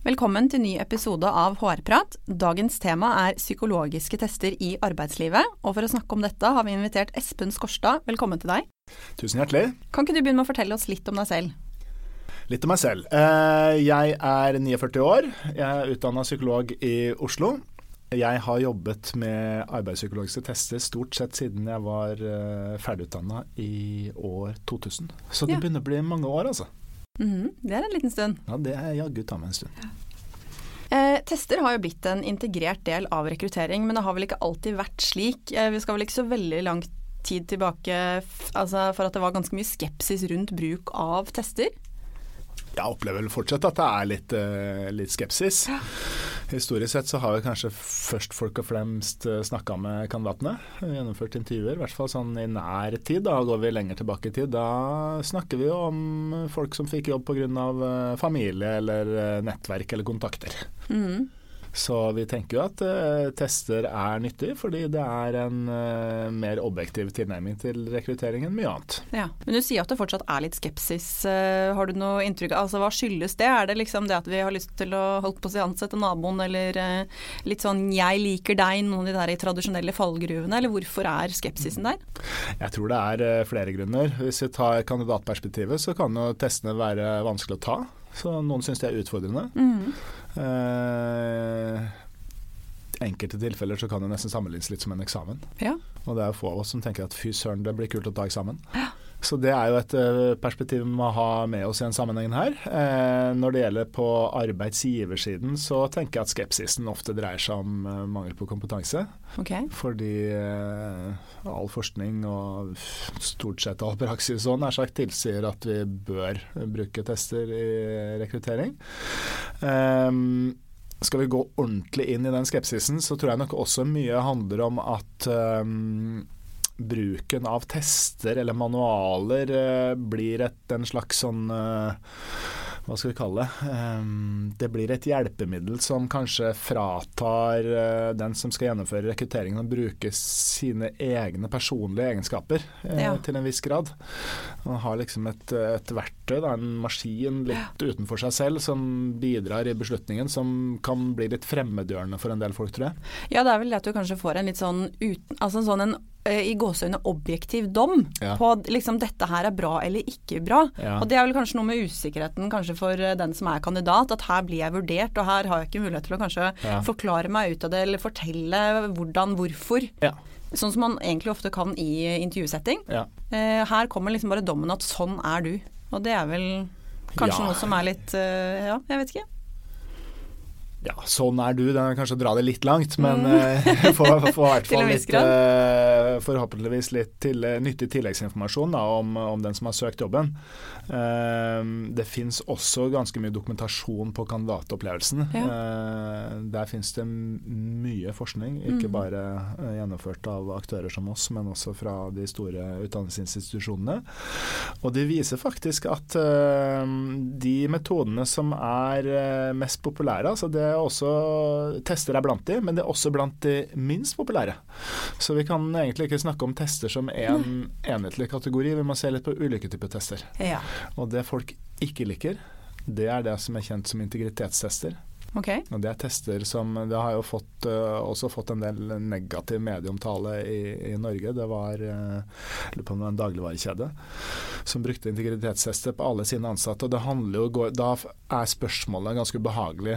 Velkommen til ny episode av HR-prat. Dagens tema er psykologiske tester i arbeidslivet. Og for å snakke om dette har vi invitert Espen Skorstad. Velkommen til deg. Tusen hjertelig. Kan ikke du begynne med å fortelle oss litt om deg selv? Litt om meg selv. Eh, jeg er 49 år. Jeg er utdanna psykolog i Oslo. Jeg har jobbet med arbeidspsykologiske tester stort sett siden jeg var uh, ferdigutdanna i år 2000. Så det begynner å bli mange år, altså. Mm, det er en liten stund. Ja, det er jaggu ta meg en stund. Ja. Eh, tester har jo blitt en integrert del av rekruttering, men det har vel ikke alltid vært slik. Eh, vi skal vel ikke så veldig lang tid tilbake altså for at det var ganske mye skepsis rundt bruk av tester? Jeg opplever vel fortsatt at det er litt, eh, litt skepsis. Ja. Historisk sett så har vi kanskje først folk og fremst eh, snakka med kandidatene. Gjennomført intervjuer, i hvert fall sånn i nær tid. Da går vi lenger tilbake i tid. Da snakker vi jo om folk som fikk jobb pga. Uh, familie eller uh, nettverk eller kontakter. Mm. Så vi tenker jo at uh, tester er nyttig, fordi det er en uh, mer objektiv tilnærming til rekruttering enn mye annet. Ja, Men du sier at det fortsatt er litt skepsis. Uh, har du noe inntrykk av altså, Hva skyldes det? Er det liksom det at vi har lyst til å holdt på å si ansette naboen, eller litt sånn 'jeg liker deg', noen av de der i tradisjonelle fallgruvene, eller hvorfor er skepsisen der? Jeg tror det er flere grunner. Hvis vi tar kandidatperspektivet, så kan jo testene være vanskelig å ta. Så noen syns det er utfordrende. Mm. Eh, enkelte tilfeller så kan det nesten sammenlignes litt som en eksamen. Ja. Og det er få av oss som tenker at fy søren, det blir kult å ta eksamen. Ja. Så det er jo et uh, perspektiv vi må ha med oss i en sammenheng her. Eh, når det gjelder på arbeidsgiversiden, så tenker jeg at skepsisen ofte dreier seg om uh, mangel på kompetanse. Okay. Fordi all forskning og stort sett all praksis og nær sagt tilsier at vi bør bruke tester i rekruttering. Skal vi gå ordentlig inn i den skepsisen, så tror jeg nok også mye handler om at bruken av tester eller manualer eh, blir et, en slags sånn eh, hva skal vi kalle det? Um, det blir et hjelpemiddel som kanskje fratar uh, den som skal gjennomføre rekrutteringen, å bruke sine egne personlige egenskaper ja. til en viss grad. Man har liksom et, et verktøy, da, en maskin litt ja. utenfor seg selv, som bidrar i beslutningen, som kan bli litt fremmedgjørende for en del folk, tror jeg. Ja, det er vel det at du kanskje får en litt sånn, uten, altså sånn en Eh, i gåseøyne objektiv dom ja. på liksom dette her er bra eller ikke bra. Ja. Og det er vel kanskje noe med usikkerheten kanskje for eh, den som er kandidat, at her blir jeg vurdert, og her har jeg ikke mulighet til å kanskje ja. forklare meg ut av det eller fortelle hvordan, hvorfor. Sånn som man egentlig ofte kan i intervjusetting. Eh, her kommer liksom bare dommen at sånn er du. Og det er vel kanskje noe som er litt Ja, jeg vet ikke ja, sånn er du. Den er kanskje å dra det litt langt, men mm. uh, får i hvert fall litt uh, Forhåpentligvis litt til, uh, nyttig tilleggsinformasjon da, om, om, den som har søkt jobben. Uh, det fins også ganske mye dokumentasjon på kandidatopplevelsen. Ja. der fins det mye forskning, ikke mm. bare gjennomført av aktører som oss, men også fra de store utdanningsinstitusjonene. Og det viser faktisk at de metodene som er mest populære, altså det også, tester er blant de, men det er også blant de minst populære. Så vi kan egentlig ikke snakke om tester som en enhetlig kategori, vi må se litt på ulike typer tester. Ja. Og det folk ikke liker, det er det som er kjent som integritetstester. Okay. Og Det er tester som Det har jo fått, uh, også fått en del negativ medieomtale i, i Norge. Det var uh, en dagligvarekjede som brukte integritetstester på alle sine ansatte. og det handler jo, Da er spørsmålet ganske ubehagelig.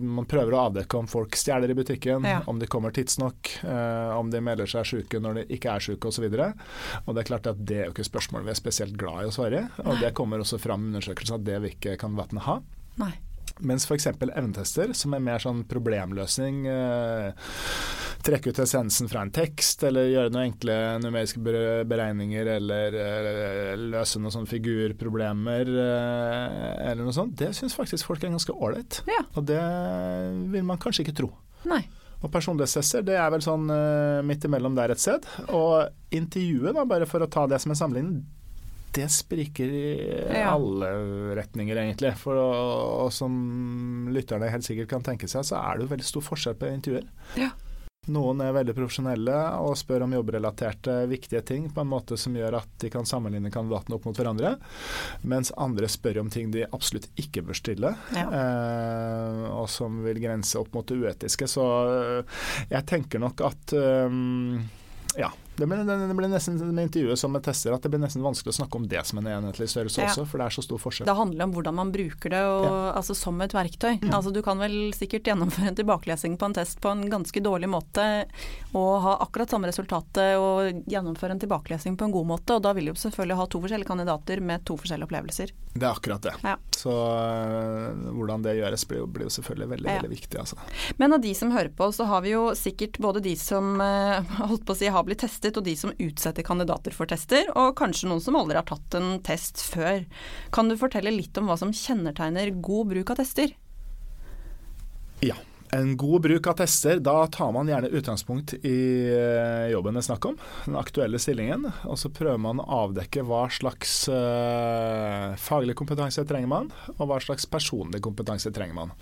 Man prøver å avdekke om folk stjeler i butikken, ja. om de kommer tidsnok, uh, om de melder seg syke når de ikke er syke osv. Det er klart at det er jo ikke spørsmål vi er spesielt glad i å svare Og det kommer også fram i undersøkelsen at det vi ikke kan kandidatene ha. Nei. Mens f.eks. evnetester, som er mer sånn problemløsning, eh, trekke ut essensen fra en tekst, eller gjøre noen enkle numeriske beregninger, eller eh, løse noen sånne figurproblemer, eh, eller noe sånt, det syns faktisk folk er ganske ålreit. Ja. Og det vil man kanskje ikke tro. Nei. Og personlighetstester det er vel sånn eh, midt imellom der et sted. Og intervjuet, da, bare for å ta det som en sammenligning, det spriker i ja. alle retninger, egentlig. For å, og som lytterne helt sikkert kan tenke seg, så er det jo veldig stor forskjell på intervjuer. Ja. Noen er veldig profesjonelle og spør om jobbrelaterte viktige ting på en måte som gjør at de kan sammenligne kandidatene opp mot hverandre, mens andre spør om ting de absolutt ikke bør stille, ja. eh, og som vil grense opp mot det uetiske. Så eh, jeg tenker nok at um, ja, det blir, det ble nesten med intervjuet som med tester at det blir nesten vanskelig å snakke om det som en enhetlig størrelse ja. også, for det er så stor forskjell. Det handler om hvordan man bruker det og, ja. altså, som et verktøy. Mm. Altså, du kan vel sikkert gjennomføre en tilbakelesing på en test på en ganske dårlig måte og ha akkurat samme resultatet og gjennomføre en tilbakelesing på en god måte, og da vil du selvfølgelig ha to forskjellige kandidater med to forskjellige opplevelser. Det er akkurat det. Ja. Så uh, hvordan det gjøres blir jo, blir jo selvfølgelig veldig, veldig viktig. Altså. Men av de som hører på, så har vi jo sikkert både de som uh, holdt på å si har blitt testet testet, og de som utsetter kandidater for tester, og kanskje noen som aldri har tatt en test før. Kan du fortelle litt om hva som kjennetegner god bruk av tester? Ja. En god bruk av tester, da tar man gjerne utgangspunkt i eh, jobben det er snakk om, den aktuelle stillingen. Og så prøver man å avdekke hva slags uh, faglig kompetanse trenger man, og hva slags personlig kompetanse trenger man.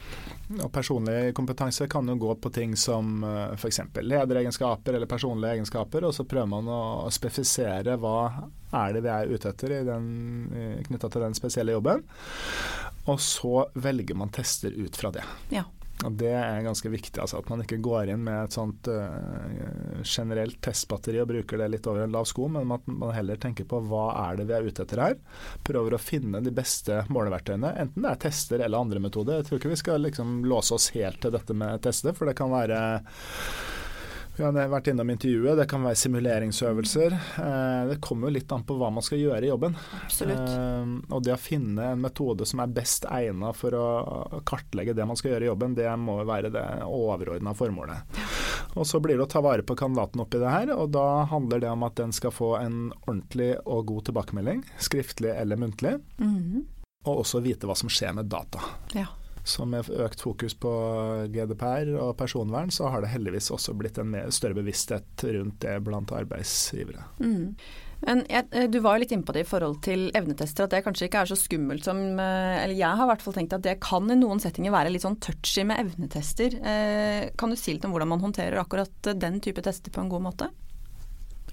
Og Personlig kompetanse kan jo gå på ting som uh, f.eks. lederegenskaper eller personlige egenskaper, og så prøver man å spesifisere hva er det vi er ute etter knytta til den spesielle jobben. Og så velger man tester ut fra det. Ja. Og Det er ganske viktig, altså, at man ikke går inn med et sånt uh, generelt testbatteri og bruker det litt over en lav sko, men at man heller tenker på hva er det vi er ute etter her. Prøver å finne de beste måleverktøyene, enten det er tester eller andre metoder. Jeg tror ikke vi skal liksom låse oss helt til dette med tester, for det kan være vi har vært innom intervjuet, det kan være simuleringsøvelser. Eh, det kommer jo litt an på hva man skal gjøre i jobben. Absolutt. Eh, og det å finne en metode som er best egnet for å kartlegge det man skal gjøre i jobben, det må være det overordna formålet. Og så blir det å ta vare på kandidaten oppi det her, og da handler det om at den skal få en ordentlig og god tilbakemelding, skriftlig eller muntlig. Mm -hmm. Og også vite hva som skjer med data. Ja. Så med økt fokus på GDPR og personvern, så har det heldigvis også blitt en større bevissthet rundt det blant arbeidsgivere. Mm. Men jeg, eh, Du var jo litt innpå det i forhold til evnetester, at det kanskje ikke er så skummelt som eh, Eller jeg har i hvert fall tenkt at det kan i noen settinger være litt sånn touchy med evnetester. Eh, kan du si litt om hvordan man håndterer akkurat den type tester på en god måte?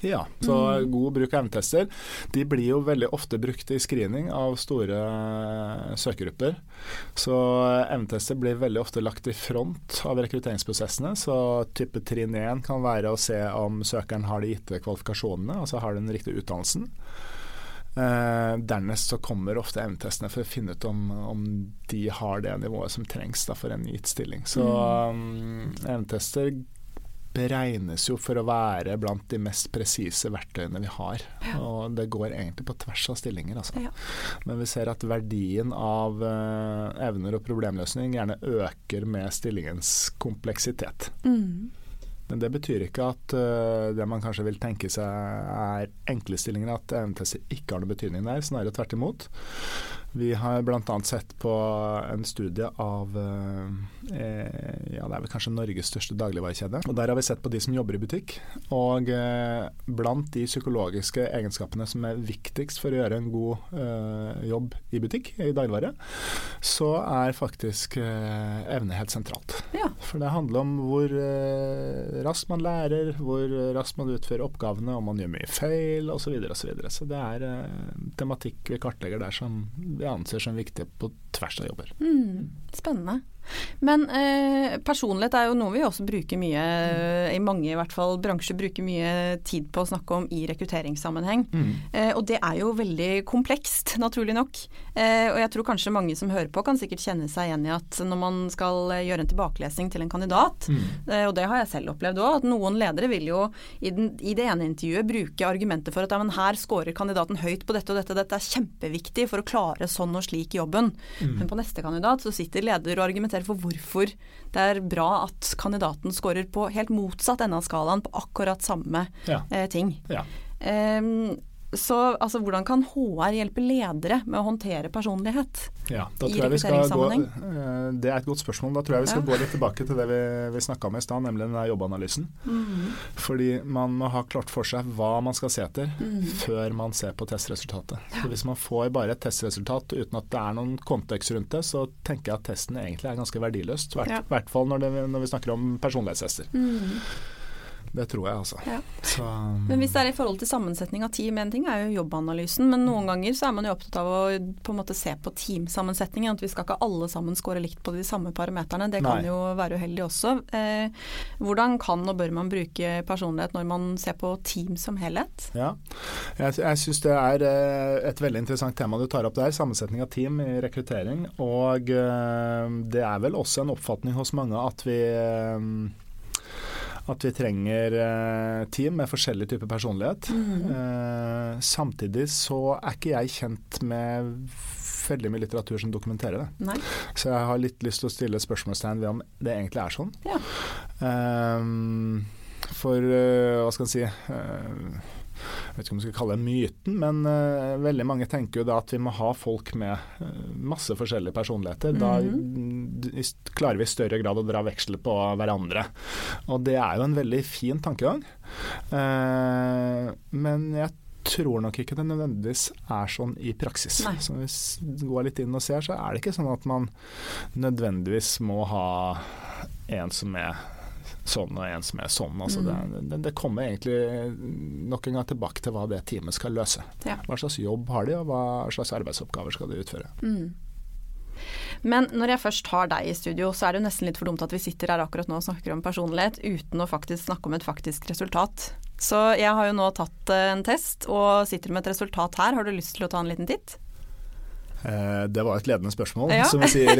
Ja, så mm. god bruk av evnetester. De blir jo veldig ofte brukt i screening av store eh, søkergrupper. Så evnetester blir veldig ofte lagt i front av rekrutteringsprosessene. Så type trinn 1 kan være å se om søkeren har de gitte kvalifikasjonene, altså har den riktige utdannelsen. Eh, dernest så kommer ofte evnetestene for å finne ut om, om, de har det nivået som trengs da, for en gitt stilling. Så mm. um, evnetester beregnes jo for å være blant de mest presise verktøyene vi har. Ja. Og det går egentlig på tvers av stillinger, altså. Ja. Men vi ser at verdien av uh, evner og problemløsning gjerne øker med stillingens kompleksitet. Mm. Men det betyr ikke at uh, det man kanskje vil tenke seg er enkle stillinger, at evnetester ikke har noen betydning der. Snarere tvert imot. Vi har bl.a. sett på en studie av eh, ja, det er vel kanskje Norges største dagligvarekjede. Og Der har vi sett på de som jobber i butikk. Og eh, blant de psykologiske egenskapene som er viktigst for å gjøre en god eh, jobb i butikk, i dagligvare, så er faktisk eh, evne helt sentralt. Ja. For det handler om hvor eh, raskt man lærer, hvor raskt man utfører oppgavene, om man gjør mye feil osv. Så, videre, og så, videre. så det er eh, tematikk vi kartlegger der som vi anser som viktig på tvers av jobber. Mm, spennende. Men eh, personlighet er jo noe vi også bruker mye, i mange i hvert fall bransjer bruker mye tid på å snakke om i rekrutteringssammenheng. Mm. Eh, og det er jo veldig komplekst, naturlig nok. Eh, og jeg tror kanskje mange som hører på kan sikkert kjenne seg igjen i at når man skal gjøre en tilbakelesning til en kandidat, mm. Eh, og det har jeg selv opplevd òg, at noen ledere vil jo i, den, i, det ene intervjuet bruke argumenter for at ja, men her scorer kandidaten høyt på dette og dette, dette er kjempeviktig for å klare sånn og slik jobben. Mm. Men på neste kandidat så sitter leder og argumenterer argumentere for hvorfor det er bra at kandidaten scorer på helt motsatt ende av skalaen på akkurat samme ja. eh, ting. Ja. Um, så altså, hvordan kan HR hjelpe ledere med å håndtere personlighet ja, skal gå, eh, Det er et godt spørsmål. Da tror jeg vi skal ja. gå litt tilbake til det vi, vi snakka om i stad, nemlig den der jobbanalysen. Mm. Fordi man må ha klart for seg hva man skal se etter mm. før man ser på testresultatet. Ja. Så Hvis man får bare et testresultat uten at det er noen kontekst rundt det, så tenker jeg at testen egentlig er ganske verdiløst. I hvert, hvert fall når, det, når, vi snakker om personlighetstester. Mm. Det tror jeg, altså. Ja. Så, men hvis det er i forhold til sammensetning av team, en ting er jo jobbanalysen, men noen ganger så er man jo opptatt av å på en måte se på teamsammensetningen. At vi skal ikke alle sammen score likt på de samme parameterne. Det kan Nei. jo være uheldig også. Eh, hvordan kan og bør man bruke personlighet når man ser på team som helhet? Ja, jeg, jeg syns det er eh, et veldig interessant tema du tar opp der. Sammensetning av team i rekruttering. Og eh, det er vel også en oppfatning hos mange at vi eh, at vi trenger eh, team med forskjellig type personlighet. Mm. Eh, samtidig så er ikke jeg kjent med veldig mye litteratur som dokumenterer det. Nei. Så jeg har litt lyst til å stille spørsmålstegn ved om det egentlig er sånn. Ja. Um, for uh, hva skal en si uh, jeg vet ikke om vi skal kalle det myten, men uh, veldig mange tenker jo da at vi må ha folk med uh, masse forskjellige personligheter. Da mm. klarer vi i større grad å dra veksler på hverandre. Og det er jo en veldig fin tankegang. Uh, men jeg tror nok ikke det nødvendigvis er sånn i praksis. Nei. Så hvis vi går litt inn og ser, så er det ikke sånn at man nødvendigvis må ha en som er sånn og en som er sånn. Altså mm. det, det, kommer egentlig nok en gang tilbake til hva det teamet skal løse. Ja. Hva slags jobb har de, og hva slags arbeidsoppgaver skal de utføre. Mm. Men når jeg først har deg i studio, så er det jo nesten litt for dumt at vi sitter her akkurat nå og snakker om personlighet uten å faktisk snakke om et faktisk resultat. Så jeg har jo nå tatt eh, en test og sitter med et resultat her. Har du lyst til å ta en liten titt? Eh, det var et ledende spørsmål, ja. som vi sier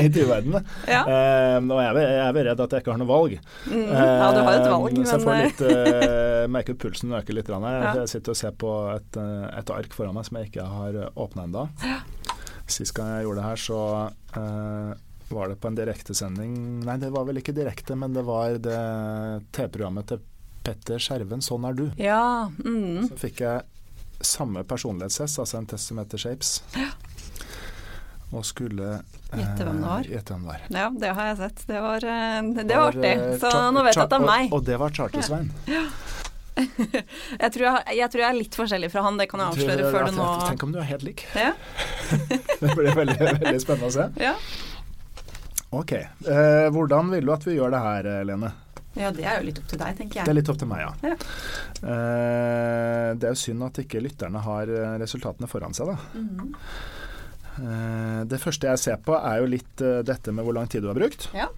i turverdenen. Ja. Eh, og jeg er, er redd at jeg ikke har noe valg. Mm, ja, du har et valg, men Så jeg får litt, uh, merker pulsen øker litt. Jeg, jeg sitter og ser på et, et, ark foran meg som jeg ikke har åpna ennå. Sist gang jeg gjorde det her, så uh, var det på en direktesending Nei, det var vel ikke direkte, men det var det TV-programmet til Petter Skjerven 'Sånn er du'. Ja, mm. Så fikk jeg samme personlighetstest, altså en test som heter Shapes. Ja. Og skulle Gjette hvem det var. Eh, gjette hvem det var. Ja, det har jeg sett. Det var, eh, det var, var artig. Eh, Så nå vet jeg at det er meg. Og, og det var Charter-Svein. Ja. jeg, tror jeg, jeg, tror jeg, er litt forskjellig fra han, det kan jeg avsløre før du nå Tenk om du er helt lik. Ja. det blir veldig, veldig, spennende å se. Ja. Ok. Eh, hvordan vil du at vi gjør det her, Lene? Ja, det er jo litt opp til deg, tenker jeg. Det er litt opp til meg, ja. ja. Uh, det er jo synd at ikke lytterne har eh, resultatene foran seg, da. Mm -hmm. uh, det første jeg ser på, er jo litt uh, dette med hvor lang tid du har brukt. Ja.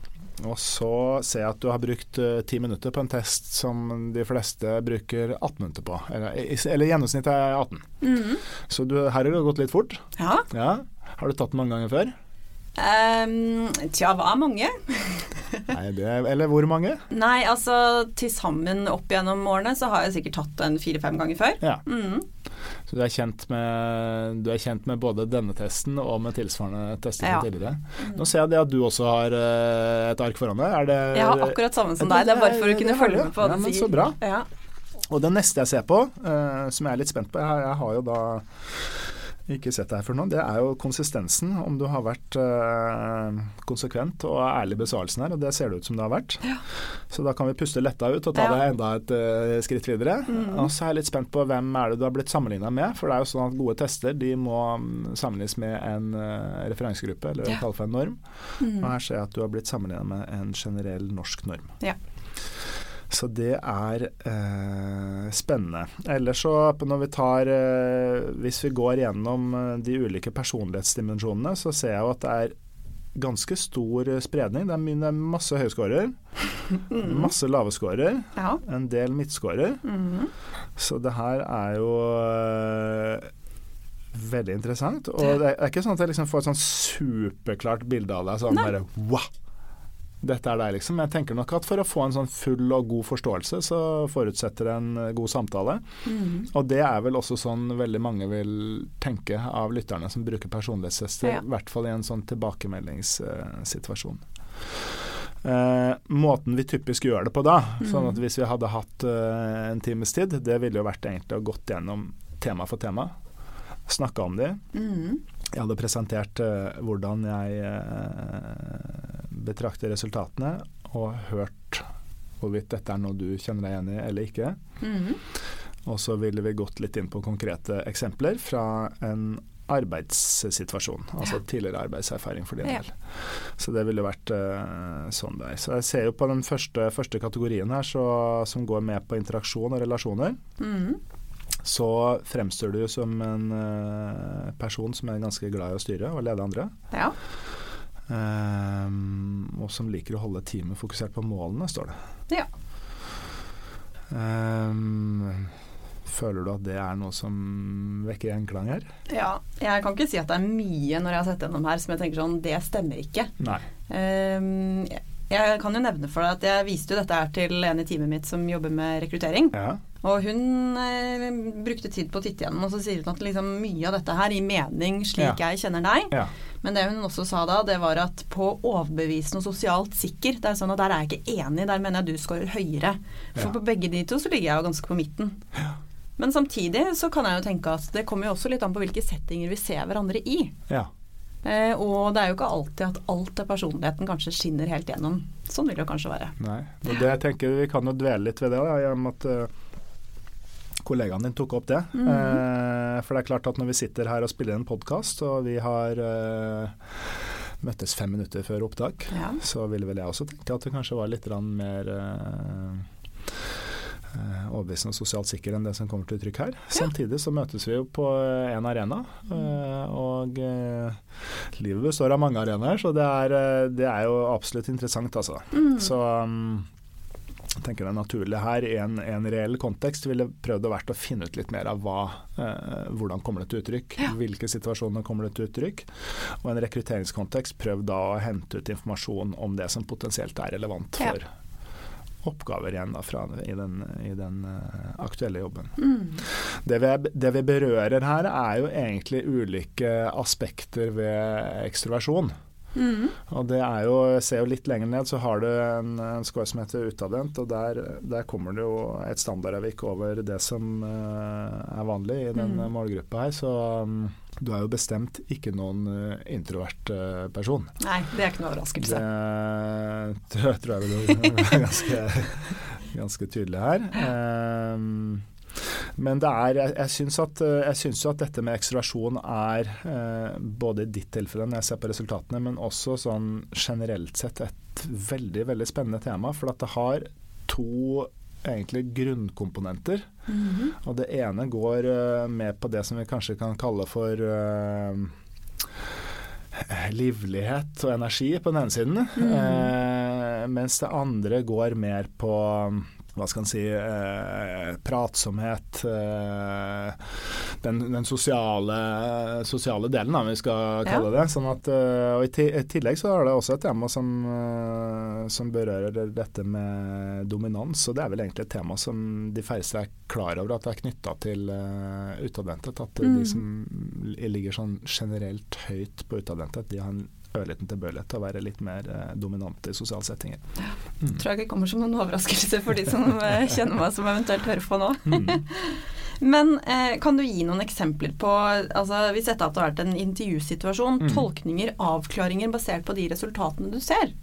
Og så ser jeg at du har brukt ti minutter på en test som de fleste bruker 18 minutter på. Eller, eller gjennomsnittet er 18. Mm -hmm. Så du, her har det gått litt fort. Ja. ja. Har du tatt den mange ganger før? Um, tja, hva er mange? Nei, det, eller hvor mange? Nei, altså til sammen opp gjennom årene så har jeg sikkert tatt den fire-fem ganger før. Ja. Mm. Så du er, med, du er kjent med både denne testen og med tilsvarende tester ja. tidligere. Mm. Nå ser jeg at du også har uh, et ark foran deg. Det, jeg har akkurat samme som deg, det er bare for å kunne følge med på hva ja, du sier. Så bra. Ja. Og det neste jeg ser på, uh, som jeg er litt spent på jeg, jeg har jo da ikke sett deg for før nå, det er jo konsistensen. Om du har vært øh, konsekvent og ærlig i besvarelsen her, og det ser det ut som det har vært. Ja. Så da kan vi puste letta ut og ta ja. det enda et øh, skritt videre. Mm. Og så er jeg litt spent på hvem er det du har blitt sammenligna med. For det er jo sånn at gode tester de må mm, sammenlignes med en øh, referansegruppe, eller ja. kaller for en norm. Mm. Og her ser jeg at du har blitt sammenligna med en generell norsk norm. Ja. Så det er eh, spennende. Ellers så når vi tar eh, Hvis vi går gjennom eh, de ulike personlighetsdimensjonene, så ser jeg jo at det er ganske stor spredning. Det er, det er masse høyskårer, mm. masse laveskårer, ja. en del midtskårer. Mm. Så det her er jo eh, veldig interessant. Og det er ikke sånn at jeg liksom får et sånn superklart bilde av deg. Sånn bare wow! Dette er deg, liksom. Jeg tenker nok at for å få en sånn full og god forståelse, så forutsetter det en eh, god samtale. Mm. Og det er vel også sånn veldig mange vil tenke av lytterne som bruker personlighetstester, ja. i hvert fall i en sånn tilbakemeldingssituasjon. Eh, måten vi typisk gjør det på da, mm. sånn at hvis vi hadde hatt eh, en times tid, det ville jo vært egentlig å gått gjennom tema for tema. Snakka om de. Mm. Jeg hadde presentert eh, hvordan jeg betrakter resultatene, og hørt hvorvidt dette er noe du kjenner deg igjen i eller ikke. Mm. Og så ville vi gått litt inn på konkrete eksempler fra en arbeidssituasjon. Altså tidligere arbeidserfaring for din del. Så det ville vært uh, sånn det er. Så jeg ser jo på den første, første kategorien her så, som går med på interaksjon og relasjoner. Mm. Så fremstår du som en uh, person som er ganske glad i å styre og lede andre. Ja. Um, og som liker å holde teamet fokusert på målene, står det. Ja. Um, Føler du at det er noe som vekker gjenklang her? Ja, jeg kan ikke si at det er mye når jeg har sett gjennom her som jeg tenker sånn Det stemmer ikke. Nei. Um, jeg kan jo nevne for deg at jeg viste jo dette her til en i teamet mitt som jobber med rekruttering. Ja. Og hun eh, brukte tid på å titte gjennom, og så sier hun at liksom, mye av dette her gir mening slik ja. jeg kjenner deg. Ja. Men det hun også sa da, det var at på overbevisende og sosialt sikker, det er sånn at der er jeg ikke enig, der mener jeg du scorer høyere. For på begge de to så ligger jeg jo ganske på midten. Ja. Men samtidig så kan jeg jo tenke at det kommer jo også litt an på hvilke settinger vi ser hverandre i. Ja. Eh, og det er jo ikke alltid at alt av personligheten kanskje skinner helt gjennom. Sånn vil det jo kanskje være. Nei, og det jeg tenker Vi kan jo dvele litt ved det, da, gjennom at uh, kollegaen din tok opp det. Mm -hmm. eh, for det er klart at når vi sitter her og spiller en podkast, og vi har uh, møttes fem minutter før opptak, ja. så ville vel jeg også tenke at det kanskje var litt mer uh, overbevisende og sosialt sikker enn det som kommer til uttrykk her. Ja. Samtidig så møtes vi jo på én en arena, eh, og livet består av mange arenaer, så det er, det er jo absolutt interessant, altså. Mm. Så um, jeg tenker det er naturlig her, i en, en reell kontekst, ville prøvd å vært å finne ut litt mer av hva, eh, hvordan kommer det til uttrykk, ja. hvilke situasjoner kommer det til uttrykk. Og en rekrutteringskontekst, prøv da å hente ut informasjon om det som potensielt er relevant for ja oppgaver igjen da, fra, i den, i den uh, aktuelle jobben. Mm. Det, vi, det, vi, berører her, er jo egentlig ulike aspekter ved ekstroversjon. Mm. Og det er jo, ser jo litt lenger ned, så har du en, en score som heter utadvendt, og der, der, kommer det jo et standardavvik over det som uh, er vanlig i den mm. målgruppa her. Så um, du er jo bestemt ikke noen uh, introvert uh, person. Nei, det er ikke noe overraskelse. Det tror jeg vel er ganske, ganske tydelig her. Um, men det er, jeg, jeg syns at, jo at, dette med ekstroversjon er, eh, både i ditt tilfelle når jeg ser på resultatene, men også sånn generelt sett et veldig veldig spennende tema. For at det har to egentlig grunnkomponenter. Mm -hmm. Og det ene går uh, med på det som vi kanskje kan kalle for uh, livlighet og energi på den ene siden. Mm -hmm. uh, mens det andre går mer på hva skal en si, pratsomhet, eh, den, den sosiale, sosiale, delen, om vi skal kalle ja. det. Sånn at, eh, og i, tillegg så er det også et tema som, eh, som, berører dette med dominans. Og det er vel egentlig et tema som de færreste er klar over at det er knytta til uh, utadvendthet. At mm. de som ligger sånn generelt høyt på utadvendthet, de har en ørliten tilbøyelighet til å være litt mer eh, dominante i sosiale settinger. Mm. Tror jeg ikke kommer som noen overraskelse for de som eh, kjenner meg som eventuelt hører på nå. Mm. Men eh, kan du gi noen eksempler på altså Hvis dette hadde vært en intervjusituasjon, mm. tolkninger, avklaringer basert på de resultatene du ser?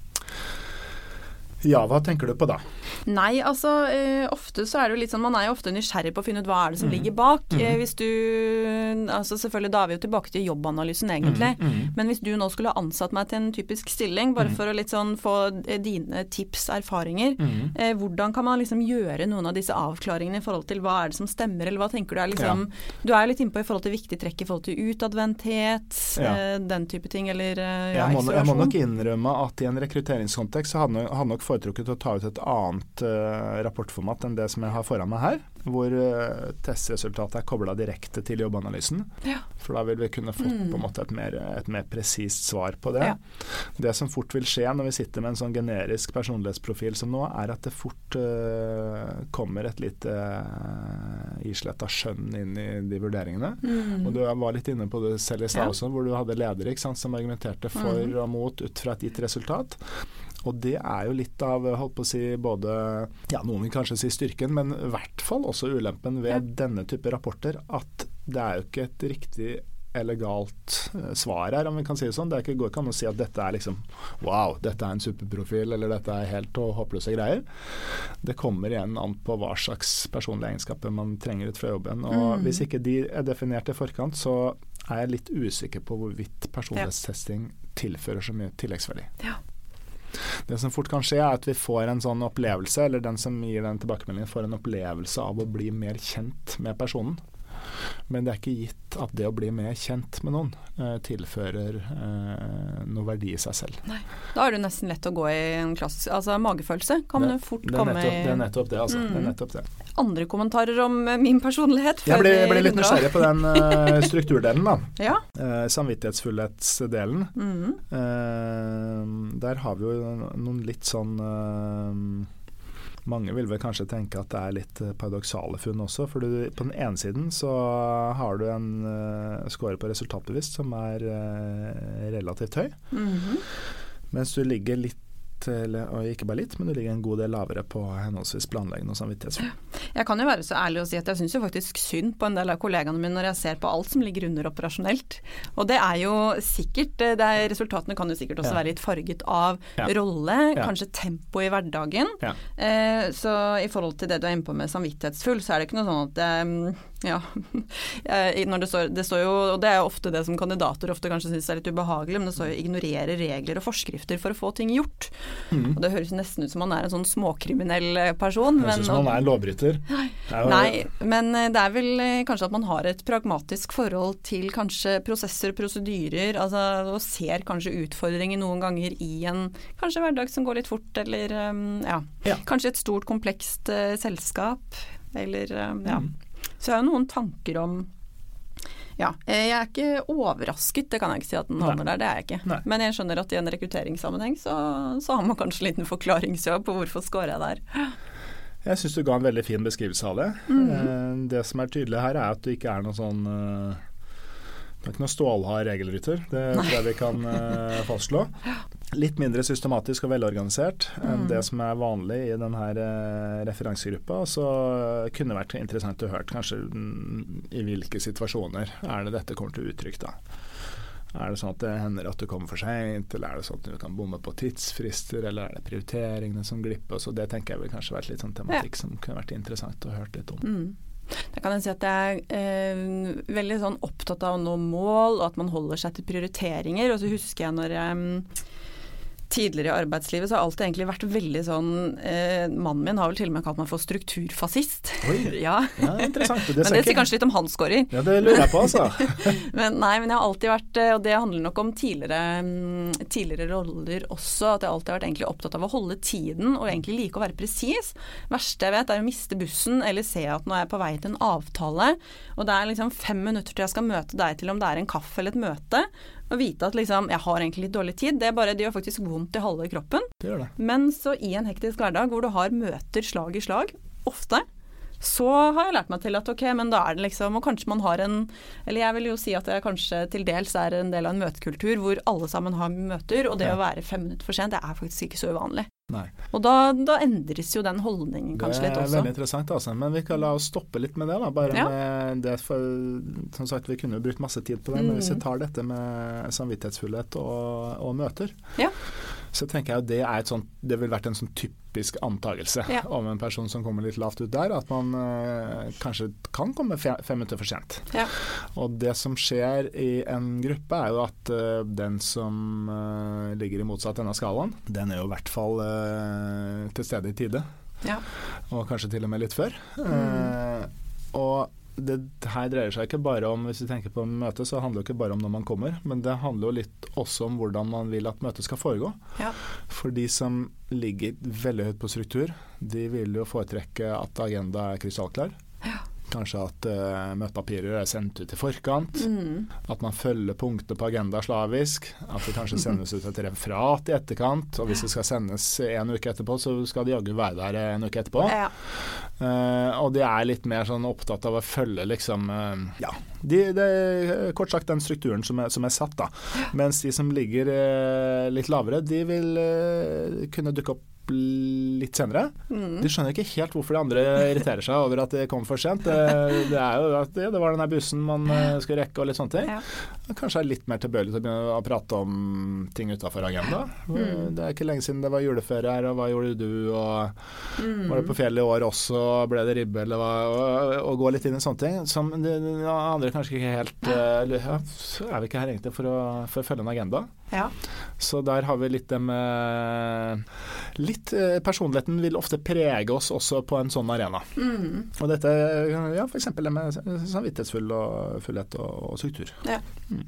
Ja, hva tenker du på da? Nei, altså uh, ofte så er det jo litt sånn Man er jo ofte nysgjerrig på å finne ut hva er det som mm. ligger bak. Mm. Uh, hvis du Altså selvfølgelig da er vi jo tilbake til jobbanalysen egentlig. Mm. mm. Men hvis du nå skulle ansatt meg til en typisk stilling, bare mm. for å litt sånn få eh, dine tips, erfaringer, uh, hvordan kan man liksom gjøre noen av disse avklaringene i forhold til hva er det som stemmer, eller hva tenker du er liksom ja. Du er jo litt innpå i forhold til viktige trekk i forhold til utadvendthet, ja. den type ting, eller ja, jeg, må, jeg må nok innrømme at i en rekrutteringskontekst så hadde nok foretrukket å ta ut et annet uh, rapportformat enn det som jeg har foran meg her hvor uh, testresultatet er kobla direkte til jobbanalysen. Ja. For da vil vi kunne fått mm. på en måte et mer, et mer presist svar på det. Ja. Det som fort vil skje når vi sitter med en sånn generisk personlighetsprofil som nå, er at det fort uh, kommer et lite uh, islett av skjønn inn i de vurderingene. Mm. Og du var litt inne på det selv i stad ja. også, hvor du hadde ledere sant, som argumenterte for mm. og mot ut fra et gitt resultat. Og det er jo litt av holdt på å si både ja, Noen vil kanskje si styrken, men i hvert fall også ulempen ved ja. denne type rapporter. At det er jo ikke et riktig eller galt eh, svar her, om vi kan si det sånn. Det ikke, går ikke an å si at dette er liksom wow, dette er en superprofil, eller dette er helt og håpløse greier. Det kommer igjen an på hva slags personlige egenskaper man trenger ut fra jobben. Og mm. hvis ikke de er definert i forkant, så er jeg litt usikker på hvorvidt personlighetstesting tilfører så mye tilleggsverdi. Ja. Det som fort kan skje, er at vi får en sånn opplevelse, eller den som gir den tilbakemeldingen, får en opplevelse av å bli mer kjent med personen. Men det er ikke gitt at det å bli mer kjent med noen eh, tilfører eh, noe verdi i seg selv. Nei. Da er det nesten lett å gå i en klassisk Altså magefølelse kan det, fort det komme nettopp, i Det er nettopp det, altså. Mm. Det er nettopp det. Andre kommentarer om uh, min personlighet? jeg ble, ble litt nysgjerrig på den strukturdelen, da. ja. samvittighetsfullhetsdelen. Mm. der har vi jo noen litt sånn mange vil vel kanskje tenke at det er litt eh, paradoksale funn også. For du, på den ene siden så har du en uh, score på resultatbevisst som er uh, relativt høy. Mm -hmm. Mens du ligger litt eller, og ikke bare litt, men du ligger en god del lavere på henholdsvis planleggende og samvittighetsfull. Jeg kan jo være så ærlig å si at jeg syns jo faktisk synd på en del av kollegaene mine når jeg ser på alt som ligger under operasjonelt. Og det er jo sikkert er, Resultatene kan jo sikkert også ja. være litt farget av ja. rolle, ja. kanskje tempo i hverdagen. Eh, så i forhold til det du er inne på med samvittighetsfull, så er det ikke noe sånn at eh, ja. Når det, står, det står jo, og det er jo ofte det som kandidater ofte kanskje syns er litt ubehagelig, men det står jo 'ignorere regler og forskrifter for å få ting gjort'. Mm. Og Det høres nesten ut som han er en sånn småkriminell eh, person. Jeg høres ut som han er en lovbryter. Nei, nei, men eh, det er vel eh, kanskje at man har et pragmatisk forhold til kanskje prosesser, prosedyrer, altså, og ser kanskje utfordringer noen ganger i en kanskje hverdag som går litt fort, eller ja, ja. kanskje et stort, komplekst uh, selskap, eller um, ja. Mm. Så jeg har noen tanker om ja, jeg er ikke overrasket, det kan jeg ikke si at den havner der, det er jeg ikke. Nei. Men jeg skjønner at i en rekrutteringssammenheng så, så har man kanskje en liten forklaringsjobb på hvorfor scorer jeg der. Jeg syns du ga en veldig fin beskrivelse av det. Mm. Det som er tydelig her, er at du ikke er noen sånn eh, det er ikke noe stålhard regelrytter, det tror jeg vi kan uh, fastslå. Litt mindre systematisk og velorganisert enn mm. det som er vanlig i denne uh, referansegruppa. Så kunne det vært interessant å høre kanskje mm, i hvilke situasjoner er det dette kommer til uttrykk. da. Er det sånn at det hender at du kommer for seint, eller er det sånn at du kan bomme på tidsfrister, eller er det prioriteringene som glipper? Så det tenker jeg vil kanskje vært litt sånn tematikk ja. som kunne vært interessant å høre litt om. Mm. Da kan jeg si at jeg er eh, veldig sånn opptatt av å nå mål, og at man holder seg til prioriteringer. Og så husker jeg når jeg tidligere i arbeidslivet så har alltid egentlig vært veldig sånn eh, Mannen min har vel til og med kalt meg for strukturfascist. ja. ja, interessant. Det men det sier kanskje litt om hans scorer. Ja, det lurer jeg på, altså. men nei, men jeg har alltid vært, eh, og det handler nok om tidligere, mm, tidligere roller også, at jeg alltid har vært egentlig opptatt av å holde tiden og egentlig like å være presis. verste jeg vet er å miste bussen eller se at nå er jeg på vei til en avtale, og det er liksom fem minutter til jeg skal møte deg til om det er en kaffe eller et møte, å vite at liksom, jeg har egentlig litt dårlig tid. Det er bare, det gjør faktisk vondt i halve kroppen. Det gjør det. Men så i en hektisk hverdag hvor du har møter slag i slag, ofte, så har jeg lært meg til at ok, men da er det liksom Og kanskje man har en Eller jeg vil jo si at det kanskje til dels er en del av en møtekultur hvor alle sammen har møter, og det ja. å være fem minutter for sent, det er faktisk ikke så uvanlig. Nei. Og da, da, endres jo den holdningen kanskje litt også. Det er veldig interessant, altså. Men vi kan la oss stoppe litt med det, da. Bare ja. med det for, Som sagt, vi kunne jo brukt masse tid på det, mm. men hvis vi mm. tar dette med samvittighetsfullhet og, og møter, ja så tenker jeg at det er et sånt Det vil vært en sånn typisk antakelse ja. om en person som kommer litt lavt ut der, at man eh, kanskje kan komme fem, fem minutter for sent. Ja. Og det som skjer i en gruppe, er jo at eh, den som eh, ligger i motsatt ende av skalaen, den er jo i hvert fall til stede i tide. Ja. Og kanskje til og med litt før. Mm. og det her dreier seg ikke bare om hvis vi tenker på møtet, så handler det ikke bare om når man kommer, men det handler jo litt også om hvordan man vil at møtet skal foregå. Ja. For de som ligger veldig høyt på struktur, de vil jo foretrekke at agenda er krystallklar. Ja. Kanskje at uh, møtepapirer er sendt ut i forkant. Mm. At man følger punktet på agenda slavisk. At det kanskje sendes ut et referat i etterkant. Og hvis det skal sendes en uke etterpå, så skal det jaggu være der en uke etterpå. Ja. Uh, og de er litt mer sånn opptatt av å følge liksom uh, Ja, de, de, kort sagt den strukturen som er, som er satt, da. Mens de som ligger litt lavere, de vil kunne dukke opp litt senere. Mm. De skjønner ikke helt hvorfor de andre irriterer seg over at de kom for sent. Det, det er jo at det, det var den bussen man eh, skulle rekke og litt sånne ting. Ja. Kanskje er litt mer tilbøyelig til å begynne å prate om ting utafor agenda. Mm. Det er ikke lenge siden det var juleferie her, og hva gjorde du, og mm. var det på fjellet i år også, ble det ribbe, eller hva, og, og, gå litt inn i sånne ting. Som de, de andre kanskje ikke helt uh, ja, er vi ikke her egentlig for å, for å følge en agenda. Ja. Så der har vi litt det med Litt eh, Personligheten vil ofte prege oss også på en sånn arena. Mm. Og dette, ja, f.eks. det med samvittighetsfullhet og, og struktur. Ja. Mm.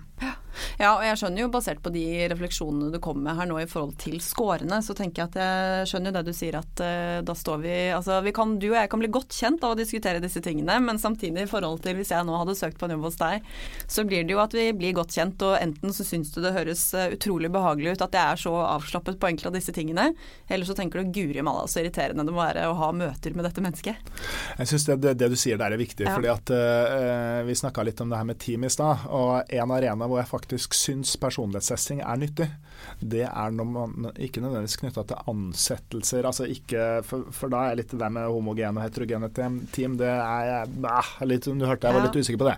Ja, og jeg skjønner jo basert på de refleksjonene du kom med her nå i forhold til skårene, så tenker jeg at jeg skjønner jo det du sier at uh, da står vi Altså vi kan, du og jeg kan bli godt kjent av å diskutere disse tingene, men samtidig i forhold til hvis jeg nå hadde søkt på en jobb hos deg, så blir det jo at vi blir godt kjent, og enten så syns du det høres uh, utrolig behagelig ut at jeg er så avslappet på enkelte av disse tingene, eller så tenker du guri malla så irriterende det må være å ha møter med dette mennesket. Jeg syns det, det, det, du sier der er viktig, ja. fordi at uh, vi snakka litt om det her med team i stad, og en arena hvor jeg faktisk syns personlighetstesting er nyttig, det er når man ikke nødvendigvis knytta til ansettelser. altså ikke, for, for, da er litt det der med homogene og heterogene team, det er bah, litt, Du hørte jeg var litt usikker på det.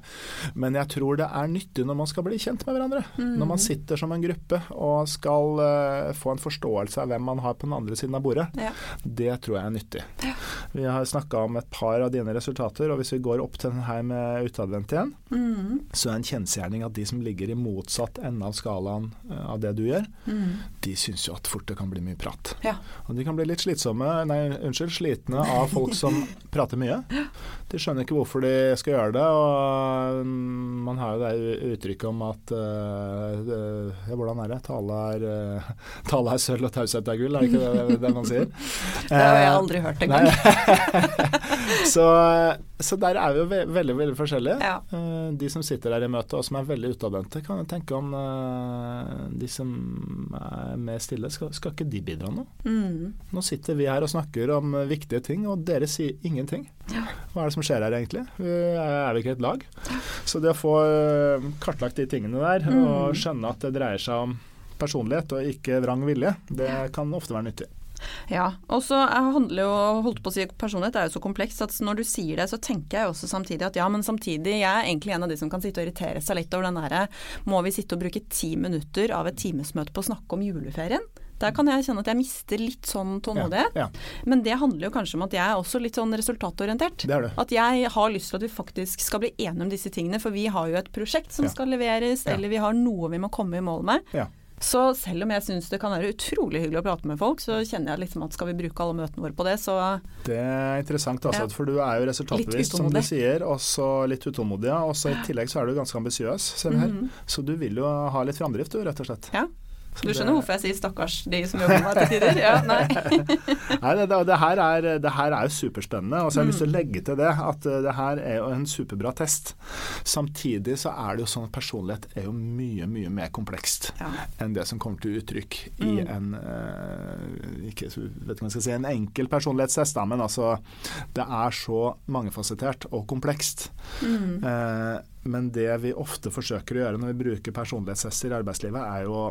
Men jeg tror det er nyttig når man skal bli kjent med hverandre. Mm. Når man sitter som en gruppe og skal uh, få en forståelse av hvem man har på den andre siden av bordet. Ja. Det tror jeg er nyttig. Ja. Vi har snakka om et par av dine resultater, og hvis vi går opp til den her med utadvendt igjen, mm. så er en kjensgjerning at de som ligger i motsatt ende av skalaen uh, av det du gjør, mm. de syns jo at fort det kan bli mye prat. Ja. Og de kan bli litt slitsomme, nei, unnskyld, slitne av folk som prater mye. De skjønner ikke hvorfor de skal gjøre det, og um, man har jo det uttrykket om at uh, hvordan er det? Tale er, uh, tale er sølv og taushet er gull, er det ikke det, det man sier? Det har jeg aldri hørt engang. så, så der er vi jo ve veldig veldig forskjellige. Ja. Uh, de som sitter der i møtet og som er veldig utadvendte, kan jo tenke om de som er mer stille, skal, skal ikke de bidra nå? Mm. Nå sitter vi her og snakker om viktige ting, og dere sier ingenting. Ja. Hva er det som skjer her egentlig? Er vi ikke et lag? Så det å få eh, kartlagt de tingene der, mm. og skjønne at det dreier seg om personlighet og ikke vrang vilje, det kan ofte være nyttig. Ja, og så handler jo holdt på å si personlighet er jo så komplekst at når du sier det, så tenker jeg også samtidig at ja, men samtidig, jeg er egentlig en av de som kan sitte og irritere seg litt over den derre Må vi sitte og bruke ti minutter av et timesmøte på å snakke om juleferien? Der kan jeg kjenne at jeg mister litt sånn tålmodighet. Ja, ja. Men det handler jo kanskje om at jeg er også litt sånn resultatorientert. Det det. At jeg har lyst til at vi faktisk skal bli enige om disse tingene. For vi har jo et prosjekt som ja. skal leveres, eller vi har noe vi må komme i mål med. Så selv om jeg syns det kan være utrolig hyggelig å prate med folk, så kjenner jeg liksom at skal vi bruke alle møtene våre på det, så Det er interessant, altså, for du er jo resultatbevisst, som du sier, og så litt utålmodig. Og så i tillegg så er du ganske ambisiøs, ser vi her. Mm -hmm. Så du vil jo ha litt framdrift, du, rett og slett. Ja. Du skjønner hvorfor jeg sier 'stakkars de som jobber med det til tider'? Ja, nei. nei det, det, her er, det, her er, jo superspennende. Og så har jeg lyst til å mm. legge til det at uh, det her er jo en superbra test. Samtidig så er det jo sånn at personlighet er jo mye, mye mer komplekst ja. enn det som kommer til uttrykk i mm. en eh, ikke, vet ikke hva jeg skal si, en enkel personlighetstest, da, men altså Det er så mangefasettert og komplekst. Mm. Eh, men det vi ofte forsøker å gjøre når vi bruker personlighetstester i arbeidslivet, er jo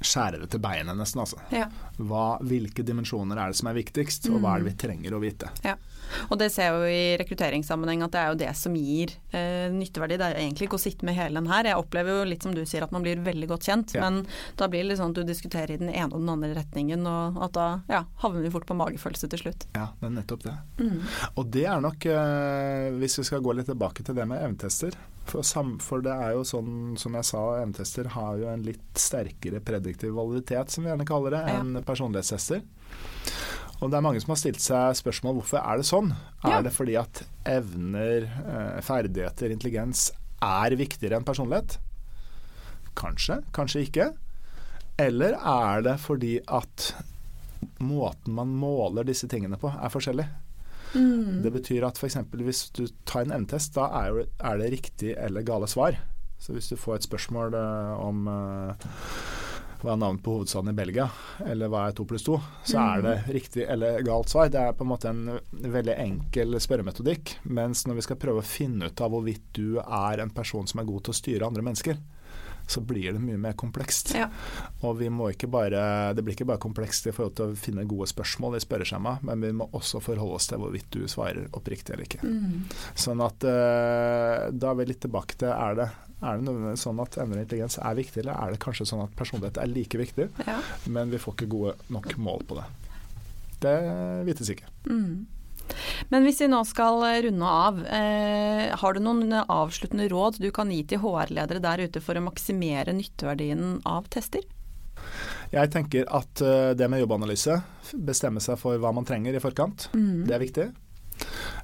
skjære det til beinet, nesten. Altså. Ja. Hva, hvilke dimensjoner er det som er viktigst, og hva er det vi mm. trenger å vite. Ja. Og det ser jeg jo i rekrutteringssammenheng at det er jo det som gir eh, nytteverdi. Det er egentlig ikke å sitte med hele den her. Jeg opplever jo litt som du sier at man blir veldig godt kjent, ja. men da blir det litt sånn at du diskuterer i den ene og den andre retningen, og at da ja, havner vi fort på magefølelse til slutt. Ja, det er nettopp det. Mm. Og det er nok, eh, hvis vi skal gå litt tilbake til det med evnetester for, for, det er jo sånn, som jeg sa, M-tester har jo en litt sterkere prediktiv validitet, som vi gjerne kaller det, enn ja. personlighetstester. Og det er mange som har stilt seg spørsmål hvorfor er det sånn. Ja. Er det fordi at evner, eh, ferdigheter, intelligens er viktigere enn personlighet? Kanskje, kanskje ikke. Eller er det fordi at måten man måler disse tingene på, er forskjellig? Mm. Det betyr at f.eks. hvis du tar en M-test, da er, er, det riktig eller gale svar. Så hvis du får et spørsmål uh, om uh, hva er navnet på hovedstaden i Belgia, eller hva er to pluss to, så er det mm. riktig eller galt svar. Det er på en måte en veldig enkel spørremetodikk. Mens når vi skal prøve å finne ut av hvorvidt du er en person som er god til å styre andre mennesker, så blir det mye mer komplekst. Ja. Og vi må ikke bare, Det blir ikke bare komplekst i forhold til å finne gode spørsmål i spørreskjema, men vi må også forholde oss til hvorvidt du svarer oppriktig eller ikke. Mm. Sånn at uh, Da er vi litt tilbake til er det, er det sånn at endelig intelligens er viktig, eller er det kanskje sånn at personlighet er like viktig, ja. men vi får ikke gode nok mål på det. Det vites ikke. Mm. Men hvis vi nå skal runde av, eh, har du noen avsluttende råd du kan gi til HR-ledere der ute for å maksimere nytteverdien av tester? Jeg tenker at uh, det med jobbanalyse, bestemme seg for hva man trenger i forkant, mm. det er viktig.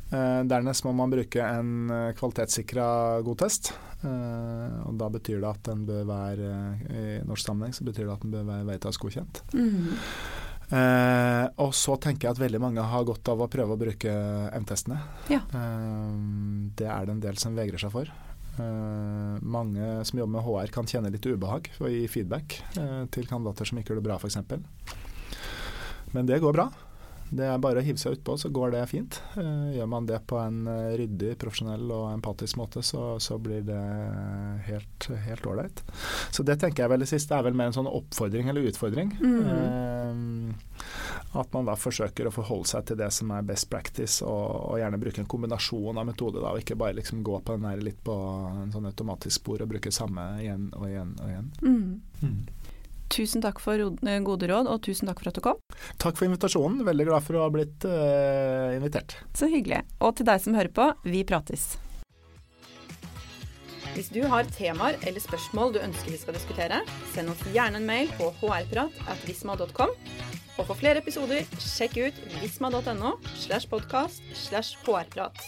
Dernest må man bruke en kvalitetssikra god test. Og da betyr det at den bør være i norsk sammenheng så betyr det at den bør være Veritas-godkjent. Mm. Eh, og så tenker jeg at veldig mange har godt av å prøve å bruke M-testene. Ja. Eh, det er det en del som vegrer seg for. Eh, mange som jobber med HR kan kjenne litt ubehag og gi feedback til kandidater som ikke gjør det bra f.eks. Men det går bra. Det er bare å hive seg utpå, så går det fint. Eh, gjør man det på en eh, ryddig, profesjonell og empatisk måte, så, så blir det helt ålreit. Så det tenker jeg vel det siste er vel mer en sånn oppfordring eller utfordring. Mm. Eh, at man da forsøker å forholde seg til det som er best practice, og, og gjerne bruke en kombinasjon av metoder, da, og ikke bare liksom gå på den her litt på en sånn automatisk spor og bruke samme igjen og igjen og igjen. Mm. Mm. Tusen takk for eh, gode råd, og tusen takk for at du kom. Takk for invitasjonen. Veldig glad for å ha blitt uh, invitert. Så hyggelig. Og til deg som hører på, vi prates. Hvis du har temaer eller spørsmål du ønsker vi skal diskutere, send oss gjerne en mail på hrprat.visma.com. Og for flere episoder, sjekk ut visma.no slash podkast slash hrprat.